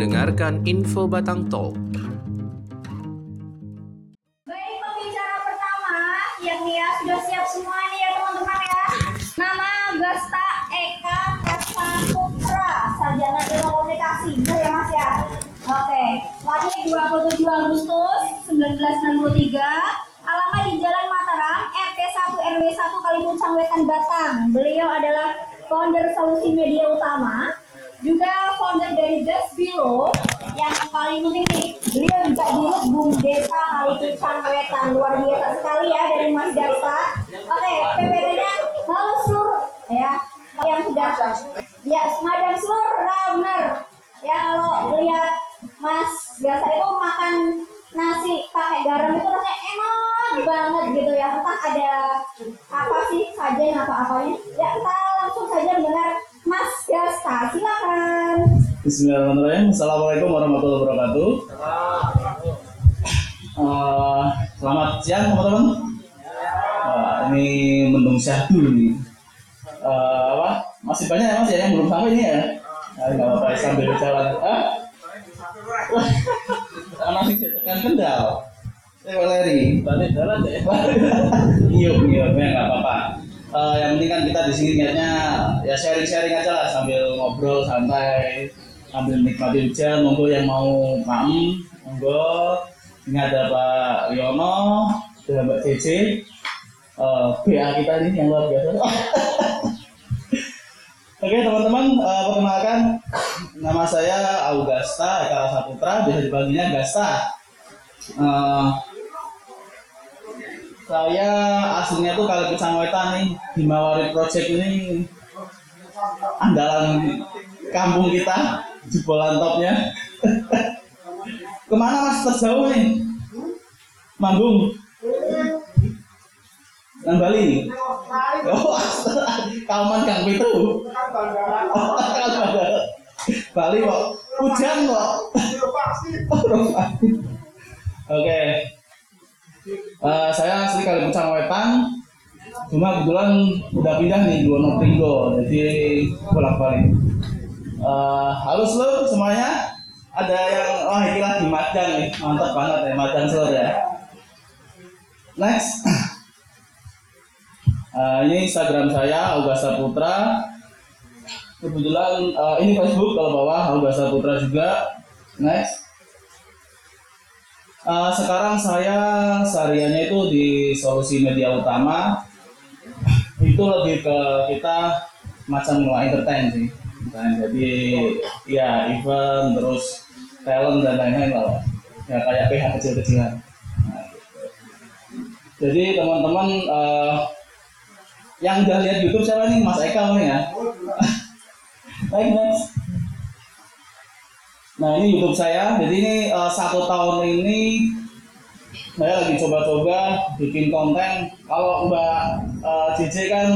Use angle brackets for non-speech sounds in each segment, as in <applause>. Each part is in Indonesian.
Mendengarkan Info Batang Talk. Baik, pembicara pertama yang ya sudah siap semua nih ya teman-teman ya. Nama Gasta Eka Kasta Putra, sarjana ilmu komunikasi. Benar ya Mas ya? Oke, lahir 27 Agustus 1963, alamat di Jalan Mataram, RT 1 RW 1 Kalipuncang Wetan Batang. Beliau adalah founder Solusi Media Utama, juga founder dari Just Below yang paling penting nih beliau juga dulu Bung Desa Kalipuncang Wetan luar biasa sekali ya dari Mas Dasa oke PPT-nya halo seluruh ya yang sudah ya semacam nah, benar ya kalau lihat Mas Dasa itu makan nasi pakai garam itu rasanya enak banget gitu ya. Entah ada apa sih sajian apa apanya ya kita langsung saja mendengar Mas Gasta silakan Bismillahirrahmanirrahim. Assalamualaikum warahmatullahi wabarakatuh. Eh, selamat siang teman-teman. Eh, ini mendung syahdu ini. Eh, apa? Masih banyak ya mas ya yang belum sampai ini ya? Nah, nggak apa-apa sambil jalan. Ah? Anak sih tekan kendal. Saya Valeri. Balik jalan deh. <laughs> Iya, iya, ya nggak apa-apa. Eh, yang penting kan kita di sini niatnya ya sharing-sharing aja lah sambil ngobrol santai sambil nikmati hujan monggo yang mau maem monggo. Ini ada Pak Yono ada Mbak Cece. Eh, BA kita ini yang luar biasa. <laughs> Oke teman-teman, eh, perkenalkan. Nama saya Augasta Eka Saputra, biasa dipanggilnya Gasta. Eh, saya aslinya tuh kalau Wetan nih di Mawari Project ini andalan kampung kita jebolan topnya. <laughs> Ke mana mas? Terjauh nih. Manggung. Nang Bali. Oh <laughs> kauman Kang Pitu. Oh, <laughs> Bali kok. Hujan kok. Oke Eh, saya asli Kalipuncang Wetan. Cuma kebetulan udah pindah nih di Wonopringgo jadi bolak balik Eh, halo seluruh semuanya. Ada yang wah ini lagi madang nih. Mantap banget ya madang seluruh ya. Next. <coughs> Eh, ini Instagram saya Augasta Putra. Kebetulan eh, ini Facebook kalau bawah Augasta Putra juga. Next Eh, sekarang saya sehariannya itu di solusi media utama. Itu lebih ke kita macam ngelola entertain sih. Jadi ya event terus talent dan lain-lain lah. Ya kayak PH kecil-kecilan. Nah, gitu. jadi teman-teman eh, yang udah lihat YouTube siapa nih? Mas Eka nih ya. <laughs> Baik next Nah ini YouTube saya, jadi ini eh, satu tahun ini saya lagi coba-coba bikin konten. Kalau Mbak JJ kan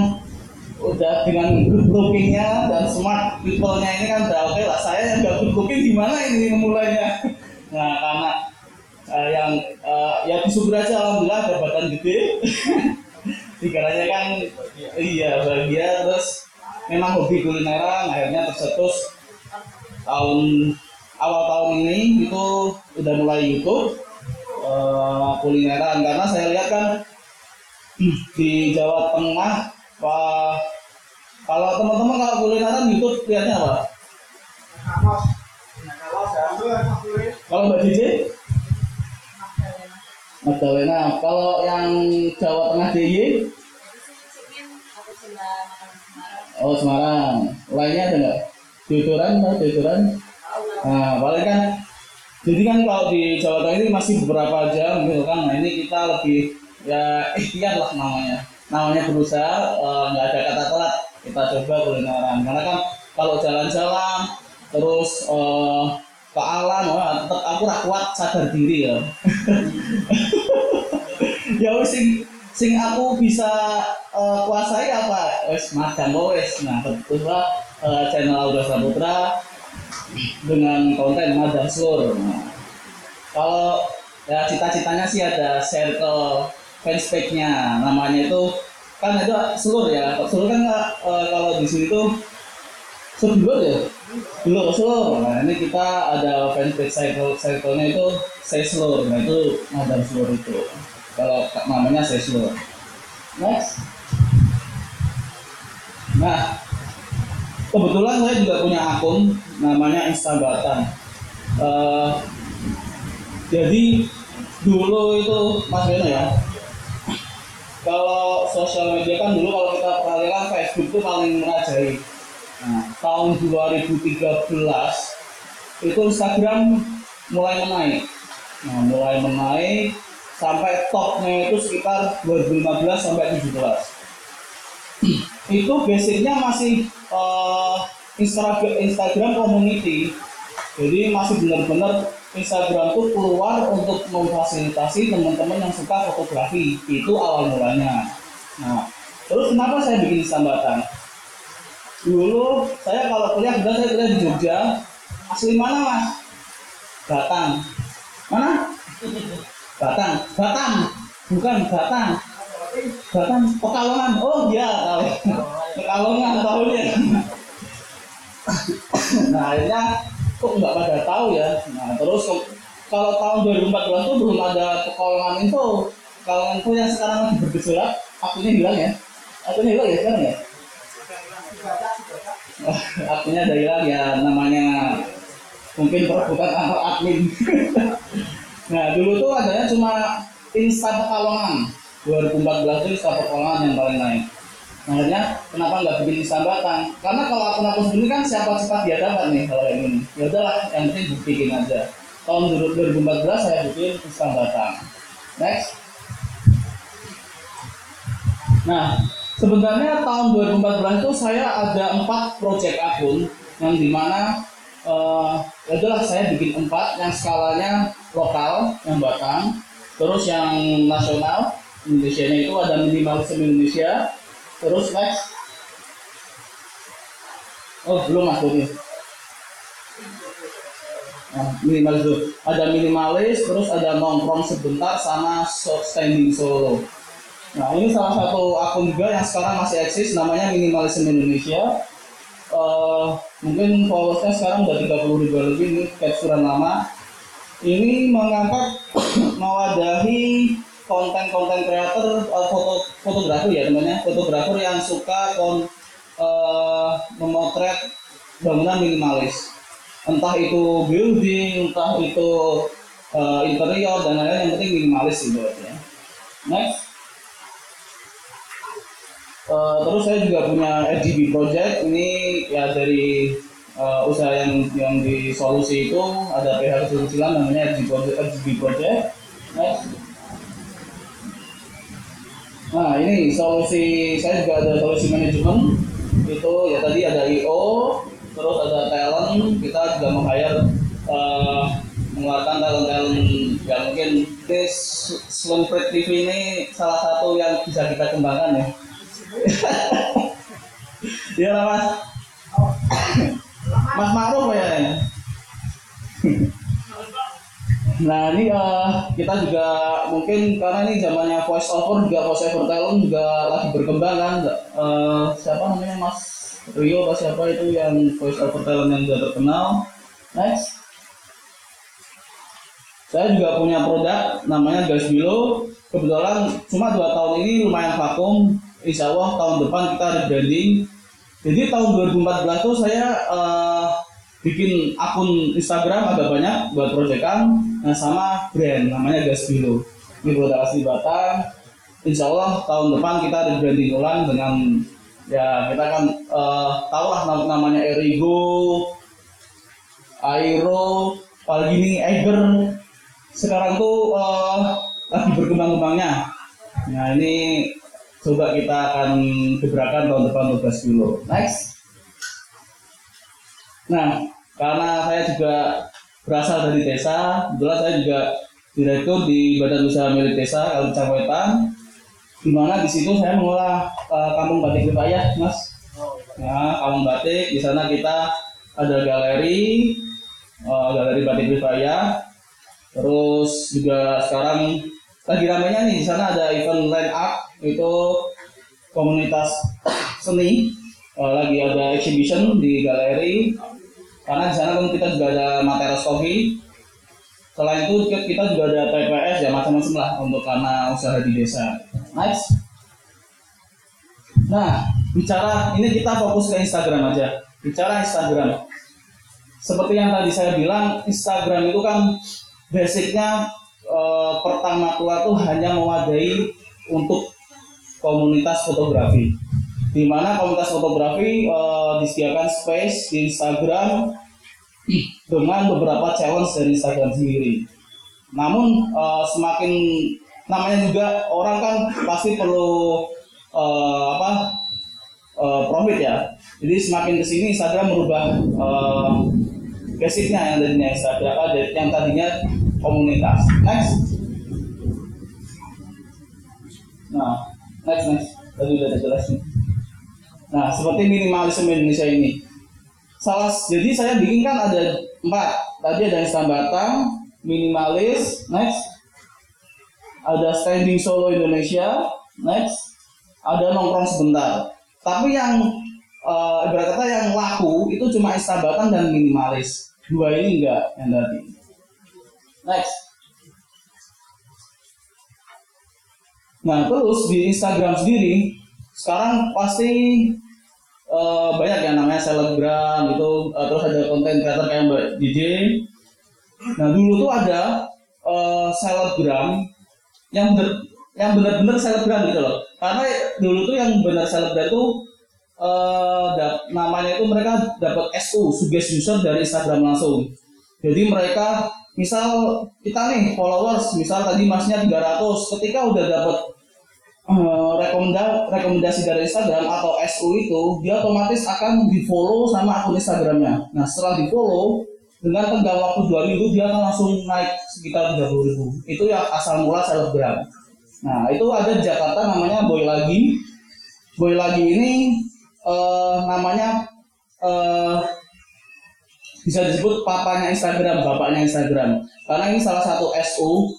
udah dengan good lookingnya dan smart people-nya ini kan udah oke lah. Saya yang nggak good looking gimana ini memulainya? <laughs> Nah karena eh, yang eh, ya disyukur aja alhamdulillah ada badan gede. <laughs> Pikirannya kan iya bahagia terus memang hobi kulineran akhirnya tercetus tahun awal tahun ini itu udah mulai YouTube eh, kulineran karena saya lihat kan hmm, di Jawa Tengah Pak kalau teman-teman kalau kulineran YouTube lihatnya apa? Kalau Mbak JJ? Magdalena. Kalau yang Jawa Tengah DIY? Oh Semarang. Lainnya ada nggak? Tahu jodoran? Nah, paling kan jadi kan kalau di Jawa Tengah ini masih beberapa jam gitu kan. Nah, ini kita lebih ya ikhtiar lah namanya. Namanya berusaha eh, nggak ada kata telat. Kita coba kulineran. Karena kan kalau jalan-jalan terus eh, ke alam, wah, tetap aku rak kuat sadar diri ya. <laughs> ya wis sing sing aku bisa eh, kuasai apa? Wis magang wis. Nah, betul lah eh, channel Aura Saputra dengan konten Madang Sur. Nah, kalau ya cita-citanya sih ada ke fanspage-nya, namanya itu kan itu seluruh ya. Seluruh kan eh, kalau di sini tuh Sedulur ya? Dulur Seluruh. Nah ini kita ada fanpage cycle cycle-nya itu Seslur. Nah itu Madam Seluruh itu. Kalau namanya Seslur. Next. Nah, kebetulan saya juga punya akun namanya Instabatan. Eh, jadi dulu itu Mas Beno ya, kalau sosial media kan dulu kalau kita perhatikan Facebook itu paling merajai. Nah, tahun 2013 itu Instagram mulai menaik. Nah, mulai menaik sampai topnya itu sekitar 2015 sampai 17 itu basicnya masih uh, Instagram Instagram community. Jadi masih benar-benar Instagram tuh keluar untuk memfasilitasi teman-teman yang suka fotografi. Itu awal mulanya. Nah terus kenapa saya bikin sambatan? Dulu saya kalau kuliah sudah saya kuliah di Jogja. Asli mana mas? Batang. Mana? Batang. Batang. Bukan Batang Batang Pekalongan oh iya Pekalongan tahunnya nah akhirnya kok nggak pada tahu ya. Nah terus kalau tahun 2014 tuh belum ada Pekalongan itu. Pekalongan itu yang sekarang lagi bergejolak akunnya hilang ya. Akunnya hilang ya sekarang ya? Akunnya ada hilang ya namanya mungkin perebutan antar admin. <laughs> Nah dulu tuh adanya cuma Insta Pekalongan 2014 itu Insta Pekalongan yang paling naik. Akhirnya kenapa nggak bikin Insta Batang karena kalau akun akun sendiri kan siapa cepat dia dapat nih kalau yang ini. Ya udahlah yang penting bikin aja. Tahun 2014 saya bikin Insta Batang next. Nah sebenarnya tahun 2014 itu saya ada empat project akun yang di mana uh, ya adalah saya bikin empat yang skalanya lokal yang Batang terus yang nasional Indonesia itu ada minimalisme Indonesia. Terus next. Oh belum mas ini nah, minimalis dulu ada minimalis terus ada nongkrong sebentar sama standing solo. Nah ini salah satu akun juga yang sekarang masih eksis namanya minimalisme Indonesia. Uh, mungkin followersnya sekarang udah 30 ribu lebih ini capturean lama. Ini mengangkat <coughs> mewadahi konten-konten kreator uh, foto fotografer ya temannya fotografer yang suka kon, uh, memotret bangunan minimalis. Entah itu building entah itu uh, interior dan lain-lain yang penting minimalis gitu ya. Next. Uh, terus saya juga punya RGB project. Ini ya dari uh, usaha yang yang di solusi itu ada PH Kesulitan namanya RGB project, RGB project. Next. Nah ini solusi saya juga ada solusi manajemen itu ya tadi ada IO terus ada talent kita juga meng-hire uh, mengeluarkan talent-talent yang mungkin this Slim TV ini salah satu yang bisa kita kembangkan ya <laughs> Iya lah mas. Mas Ma'ruf ya. <laughs> Nah ini uh, kita juga mungkin karena ini zamannya voice over juga voice over talent juga lagi berkembang kan. Uh, siapa namanya Mas Rio atau siapa itu yang voice over talent yang sudah terkenal. Next. Saya juga punya produk namanya Gas Bilo. Kebetulan cuma dua tahun ini lumayan vakum insya Allah tahun depan kita rebranding. Jadi tahun 2014 tuh saya uh, bikin akun Instagram agak banyak buat proyekan, nah sama brand namanya Gasbilo. Ini asli Batam. Insya Allah tahun depan kita rebranding ulang dengan ya kita kan uh, tahu lah namanya Erigo, Aero, Palgini, Eiger. Sekarang tuh uh, lagi berkembang-kembangnya. Nah ini coba kita akan gebrakan tahun depan 12 kilo next nah karena saya juga berasal dari desa kebetulan saya juga direktur di Badan Usaha Milik Desa Kabupaten Wetan di mana di situ saya mengolah uh, kampung batik Lipayah mas. Nah kampung batik. Di sana kita ada galeri uh, galeri batik Lipayah terus juga sekarang lagi ramenya nih di sana ada event line up. Itu komunitas seni. Eh, lagi ada exhibition di galeri. Karena di sana kan kita juga ada Materos Coffee selain itu kita juga ada TPS ya macam-macam lah untuk karena usaha di desa. Nice nah bicara ini kita fokus ke Instagram aja. Bicara Instagram. Seperti yang tadi saya bilang Instagram itu kan basicnya eh, pertama tua tuh hanya mewadai untuk komunitas fotografi. Di mana komunitas fotografi eh, disediakan space di Instagram dengan beberapa challenge dari Instagram sendiri. Namun eh, semakin namanya juga orang kan pasti perlu eh, apa eh, profit ya. Jadi semakin ke sini Instagram merubah basicnya yang tadinya Instagram apa yang tadinya komunitas. Next. Nah, next next. Tadi udah jelas nih. Nah, seperti minimalisme Indonesia ini. Salah, jadi saya bikin kan ada empat. Tadi ada Islam Batang, minimalis, next. Ada standing solo Indonesia, next. Ada nongkrong sebentar. Tapi yang uh, ibarat kata yang laku itu cuma Islam Batang dan minimalis. Dua ini enggak yang tadi. Next. Nah terus di Instagram sendiri sekarang pasti eh, banyak yang namanya selebgram itu eh, terus ada konten creator kayak Mbak DJ. Nah dulu tuh ada eh, selebgram yang ber, yang benar-benar selebgram gitu loh. Karena dulu tuh yang benar selebgram tuh eh, dap- namanya itu mereka dapat SU suggest user dari Instagram langsung. Jadi mereka misal kita nih followers misal tadi masnya 300 ketika udah dapat eh, rekomenda rekomendasi dari Instagram atau SU itu dia otomatis akan di follow sama akun Instagramnya. Nah setelah di follow dengan tenggang waktu dua minggu dia akan langsung naik sekitar 30 ribu. Itu yang asal mula selebgram. Nah itu ada di Jakarta namanya Boy Lagi. Boy Lagi ini eh, namanya eh, bisa disebut papanya Instagram, bapaknya Instagram. Karena ini salah satu SU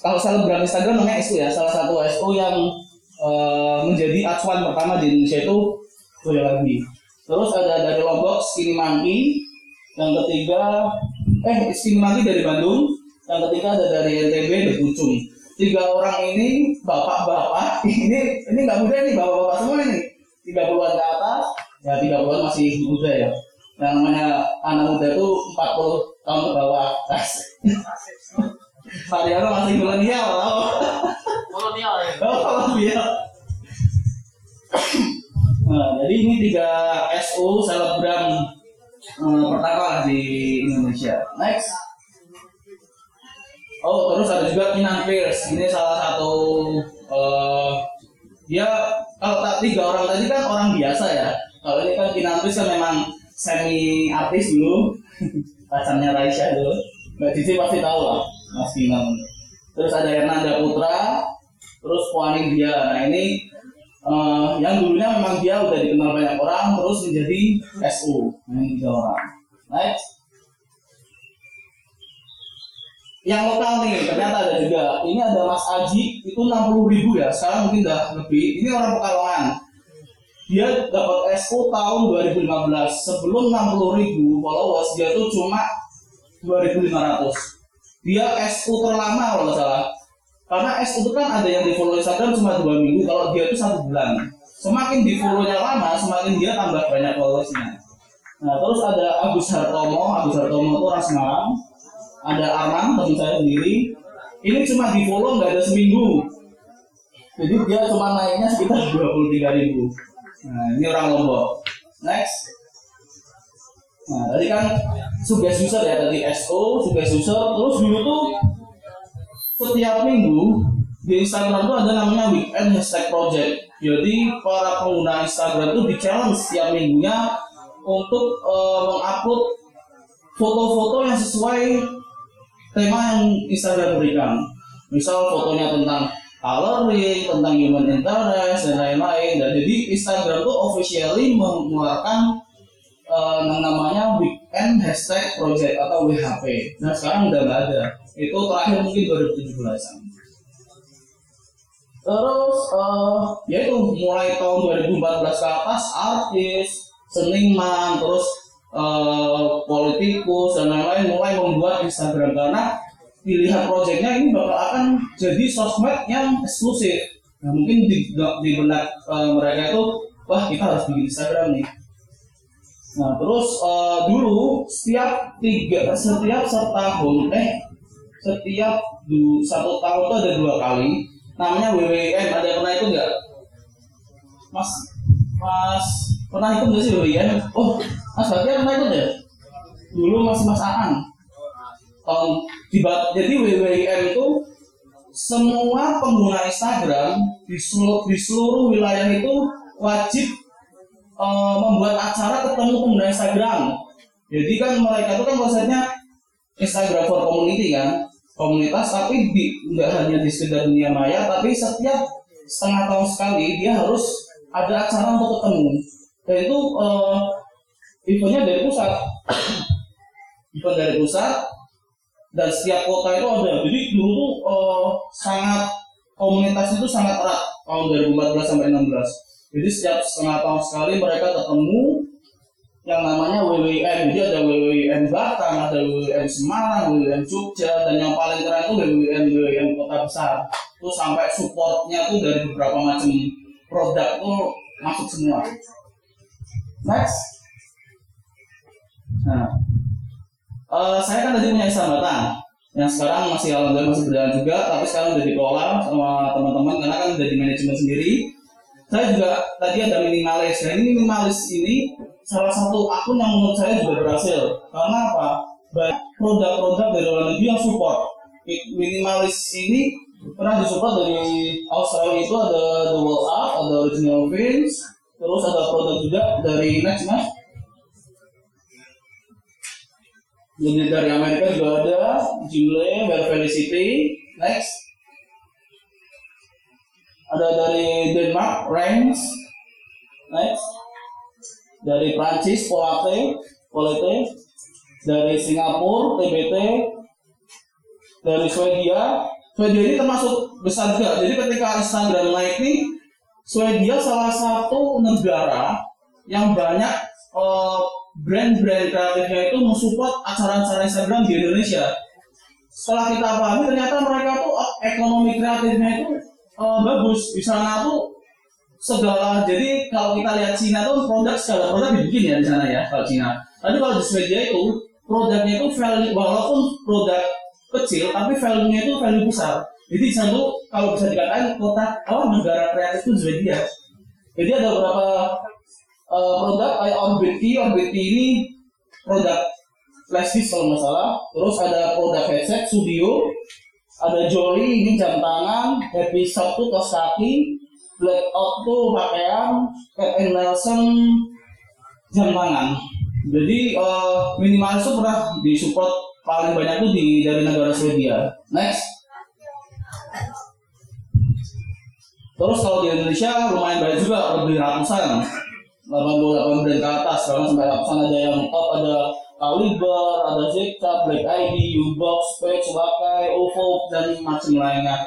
kalau selebgram Instagram namanya SU ya, salah satu SU yang eh, menjadi acuan pertama di Indonesia itu boleh lagi. Terus ada dari Lombok Skinny Monkey, yang ketiga eh Skinny Monkey dari Bandung, yang ketiga ada dari NTB The Pucung. Tiga orang ini bapak-bapak, <laughs> ini ini nggak muda nih bapak-bapak semua ini, 30-an ke atas, ya 30-an masih muda ya. Yang namanya anak muda itu 40 tahun ke bawah. <laughs> Mariano masih milenial loh. kolonial ya Oh. Nah, jadi ini tiga SU selebgram eh, pertama di Indonesia. Next. Oh, terus ada juga Kinan Pierce. Ini salah satu eh dia kalau tak tiga orang tadi kan orang biasa ya. Kalau ini kan Kinan Pierce kan memang semi artis dulu. <laughs> Pacarnya Raisya dulu. Mbak Cici pasti tahu lah Mas Kinan. Terus ada Hernanda Putra, terus Puaning dia. Nah ini eh, yang dulunya memang dia udah dikenal banyak orang, terus menjadi SU. Nah, ini tiga orang. Next. Yang lokal nih, ternyata ada juga. Ini ada Mas Aji, itu 60 ribu ya. Sekarang mungkin udah lebih. Ini orang Pekalongan. Dia dapat SU tahun 2015. Sebelum 60 ribu followers, dia tuh cuma 2500 dia SU terlama kalau nggak salah. Karena SU itu kan ada yang di follow Instagram cuma dua minggu kalau dia itu satu bulan. Semakin di follownya lama semakin dia tambah banyak followersnya. Nah terus ada Agus Hartomo. Agus Hartomo itu orang Semarang ada Arman teman saya sendiri. Ini cuma di follow nggak ada seminggu. Jadi dia cuma naiknya sekitar <laughs> 23 ribu. Nah ini orang Lombok. Next. Nah, tadi kan suggest user ya tadi SO, suggest user, terus dulu tuh setiap minggu di Instagram tuh ada namanya weekend hashtag project. Jadi para pengguna Instagram tuh di challenge setiap minggunya untuk eh, mengupload foto-foto yang sesuai tema yang Instagram berikan. Misal fotonya tentang coloring, tentang human interest dan lain-lain. Dan jadi Instagram tuh officially mengeluarkan yang namanya weekend hashtag project atau WHP. Nah sekarang udah nggak ada. Itu terakhir mungkin 2017an. Terus eh ya itu mulai tahun 2014 ke atas artis, seniman, terus eh, politikus dan lain-lain mulai membuat Instagram karena pilihan proyeknya ini bakal akan jadi sosmed yang eksklusif. Nah, mungkin di, di benak eh, mereka itu wah kita harus bikin Instagram nih. Nah terus eh, dulu setiap tiga setiap setahun eh setiap du, satu tahun itu ada dua kali. Namanya WWM ada yang pernah itu enggak Mas Mas pernah ikut nggak sih WWM oh Mas Batia pernah ikut ya? Dulu Mas Mas Aan tahun jadi WWM itu semua pengguna Instagram di seluruh, di seluruh wilayah itu wajib eh, membuat acara ketemu pengguna Instagram. Jadi kan mereka itu kan konsepnya Instagram for community kan, komunitas tapi di, nggak hanya di sekedar dunia maya, tapi setiap setengah tahun sekali dia harus ada acara untuk ketemu. Dan itu eh, eventnya dari pusat, <coughs> event dari pusat dan setiap kota itu ada. Jadi dulu tuh eh, sangat komunitas itu sangat erat tahun 2014 sampai 16. Jadi setiap setengah tahun sekali mereka ketemu yang namanya WWM. Jadi ada WWM Batang, ada WWM Semarang, WWM Jogja, dan yang paling keren itu WWM WWM kota besar. Itu sampai supportnya tuh dari beberapa macam produk tuh masuk semua. Next. Nah, eh, saya kan tadi punya Batang yang sekarang masih alhamdulillah masih berjalan juga, tapi sekarang udah dikelola sama teman-teman karena kan udah di manajemen sendiri saya juga tadi ada minimalis. Ya ini minimalis ini salah satu akun yang menurut saya juga berhasil. Karena apa? Banyak produk-produk dari luar negeri yang support. Mi- minimalis ini pernah disupport dari Australia. Itu ada The World Up ada Original Fins terus ada produk juga dari Next Mas dari Amerika juga ada Jimle, Bear Felicity, Next ada dari Denmark, Reims, next, dari Prancis, Polate, Polete, dari Singapura, TBT, dari Swedia, Swedia ini termasuk besar juga. Jadi ketika Instagram naik nih, Swedia salah satu negara yang banyak eh, brand-brand kreatifnya itu mensupport acara-acara Instagram di Indonesia. Setelah kita pahami ternyata mereka tuh eh, ekonomi kreatifnya itu eh, bagus. Di sana tuh segala jadi kalau kita lihat Cina tuh produk segala produk dibikin ya di sana ya kalau Cina. Tapi kalau di Swedia itu produknya itu value walaupun produk kecil tapi value-nya itu value besar. Jadi di sana tuh kalau bisa dikatakan kota apa negara kreatif itu Swedia. Jadi ada beberapa eh, produk kayak Orbit T, Orbit T ini produk flash disk kalau nggak salah. Terus ada produk headset studio, ada Jolly ini jam tangan, Happy Shop tuh kaos kaki, Blackout tuh pakaian, Cat and Nelson jam tangan. Jadi eh, minimalis tuh pernah disupport paling banyak tuh di dari negara Swedia. Next. Terus kalau di Indonesia lumayan banyak juga lebih ratusan 88 brand ke atas bahkan sampai ratusan ada yang top ada Caliber, ada Zeta, Black ID, U-Box, Specs, Wakai, OVO dan macam lainnya.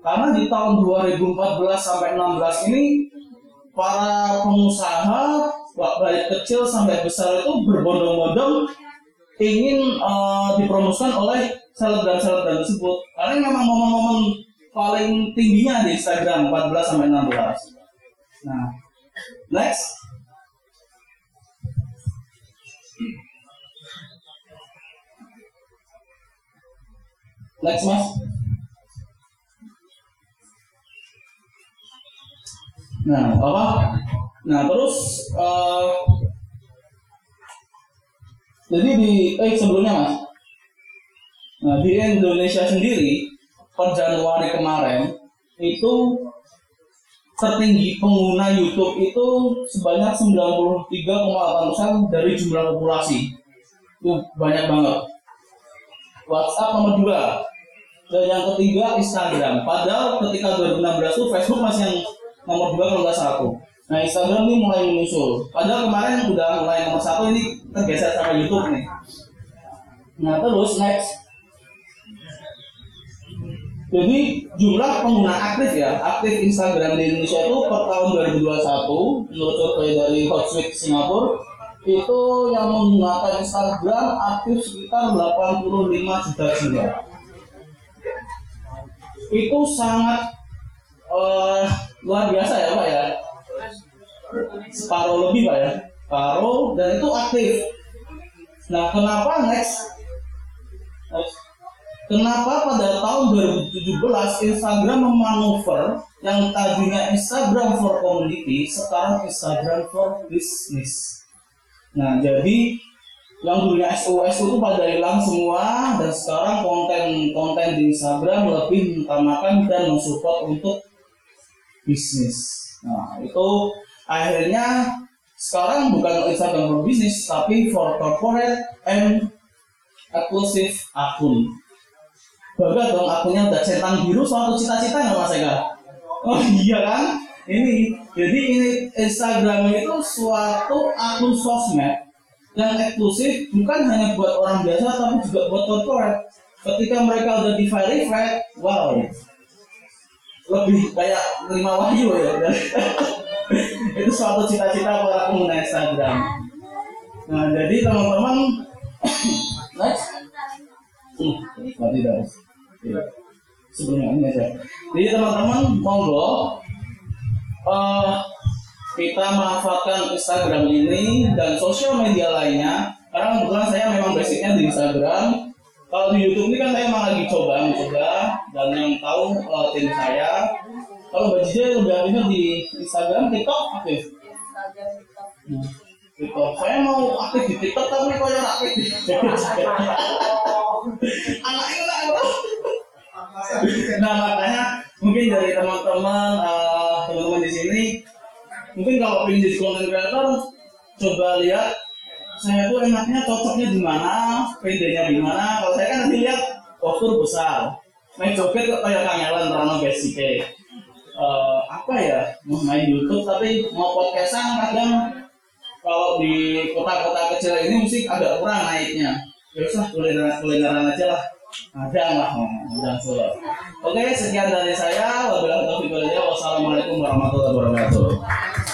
Karena di tahun 2014 sampai 16 ini para pengusaha baik kecil sampai besar itu berbondong-bondong ingin eh, dipromosikan oleh selebgram-selebgram tersebut. Karena memang momen-momen paling tingginya di Instagram 14 sampai 16. Nah, next. Next, Mas. Nah, apa? Nah, terus eh, jadi di eh sebelumnya Mas. Nah, di Indonesia sendiri per Januari kemarin itu tertinggi pengguna YouTube itu sebanyak 93,8% dari jumlah populasi. Itu banyak banget. WhatsApp nomor 2. Dan yang ketiga Instagram. Padahal ketika 2016 itu Facebook masih yang nomor 2 kalau nggak satu. Nah Instagram ini mulai menyusul. Padahal kemarin udah mulai nomor satu ini tergeser sama YouTube nih. Nah terus next. Jadi jumlah pengguna aktif ya, aktif Instagram di Indonesia itu per tahun 2021 menurut survei dari Hootsuite Singapura itu yang menggunakan Instagram aktif sekitar 85 juta jiwa. Itu sangat eh, luar biasa ya Pak ya. Separuh lebih Pak ya, separuh dan itu aktif. Nah kenapa next? Next. Kenapa pada tahun 2017 Instagram memanuver yang tadinya Instagram for community sekarang Instagram for business. Nah, jadi yang dulunya SOS itu pada hilang semua dan sekarang konten-konten di Instagram lebih mengutamakan dan mensupport untuk bisnis. Nah, itu akhirnya sekarang bukan Instagram for business tapi for corporate and eksklusif akun. Bangga dong akunnya udah centang biru suatu cita-cita nggak Mas Eka? Oh iya kan? Ini jadi ini Instagram itu suatu akun sosmed yang eksklusif bukan hanya buat orang biasa tapi juga buat corporate. Ketika mereka udah di verified, wow, lebih kayak terima wahyu ya. <laughs> itu suatu cita-cita para pengguna Instagram. Nah jadi teman-teman, <coughs> next. Hmm, mati dah. Iya. Sebelumnya ini aja. Jadi teman-teman monggo eh, kita manfaatkan Instagram ini dan sosial media lainnya. Karena kebetulan saya memang basicnya di Instagram. Kalau di YouTube ini kan saya emang lagi coba mencoba dan yang tahu eh, tim saya. Kalau Mbak Jija lebih aktifnya di Instagram, TikTok aktif. Hmm, TikTok. Saya mau aktif di TikTok tapi kok yang aktif di <laughs> Anaknya lah, bro. Nah makanya mungkin dari teman-teman eh, mungkin kalau ingin jadi content creator coba lihat saya tuh enaknya cocoknya di mana, pendeknya di mana. Kalau saya kan nanti lihat postur besar, main joget kok kayak kangelan Rano Basic Eh, apa ya? Mau main YouTube tapi mau podcastan kadang kalau di kota-kota kecil ini musik agak kurang naiknya. Ya usah kulineran kulineran aja lah. Ada lah dan solo. Oke sekian dari saya. Wabillahi taufiq wassalamualaikum warahmatullahi wabarakatuh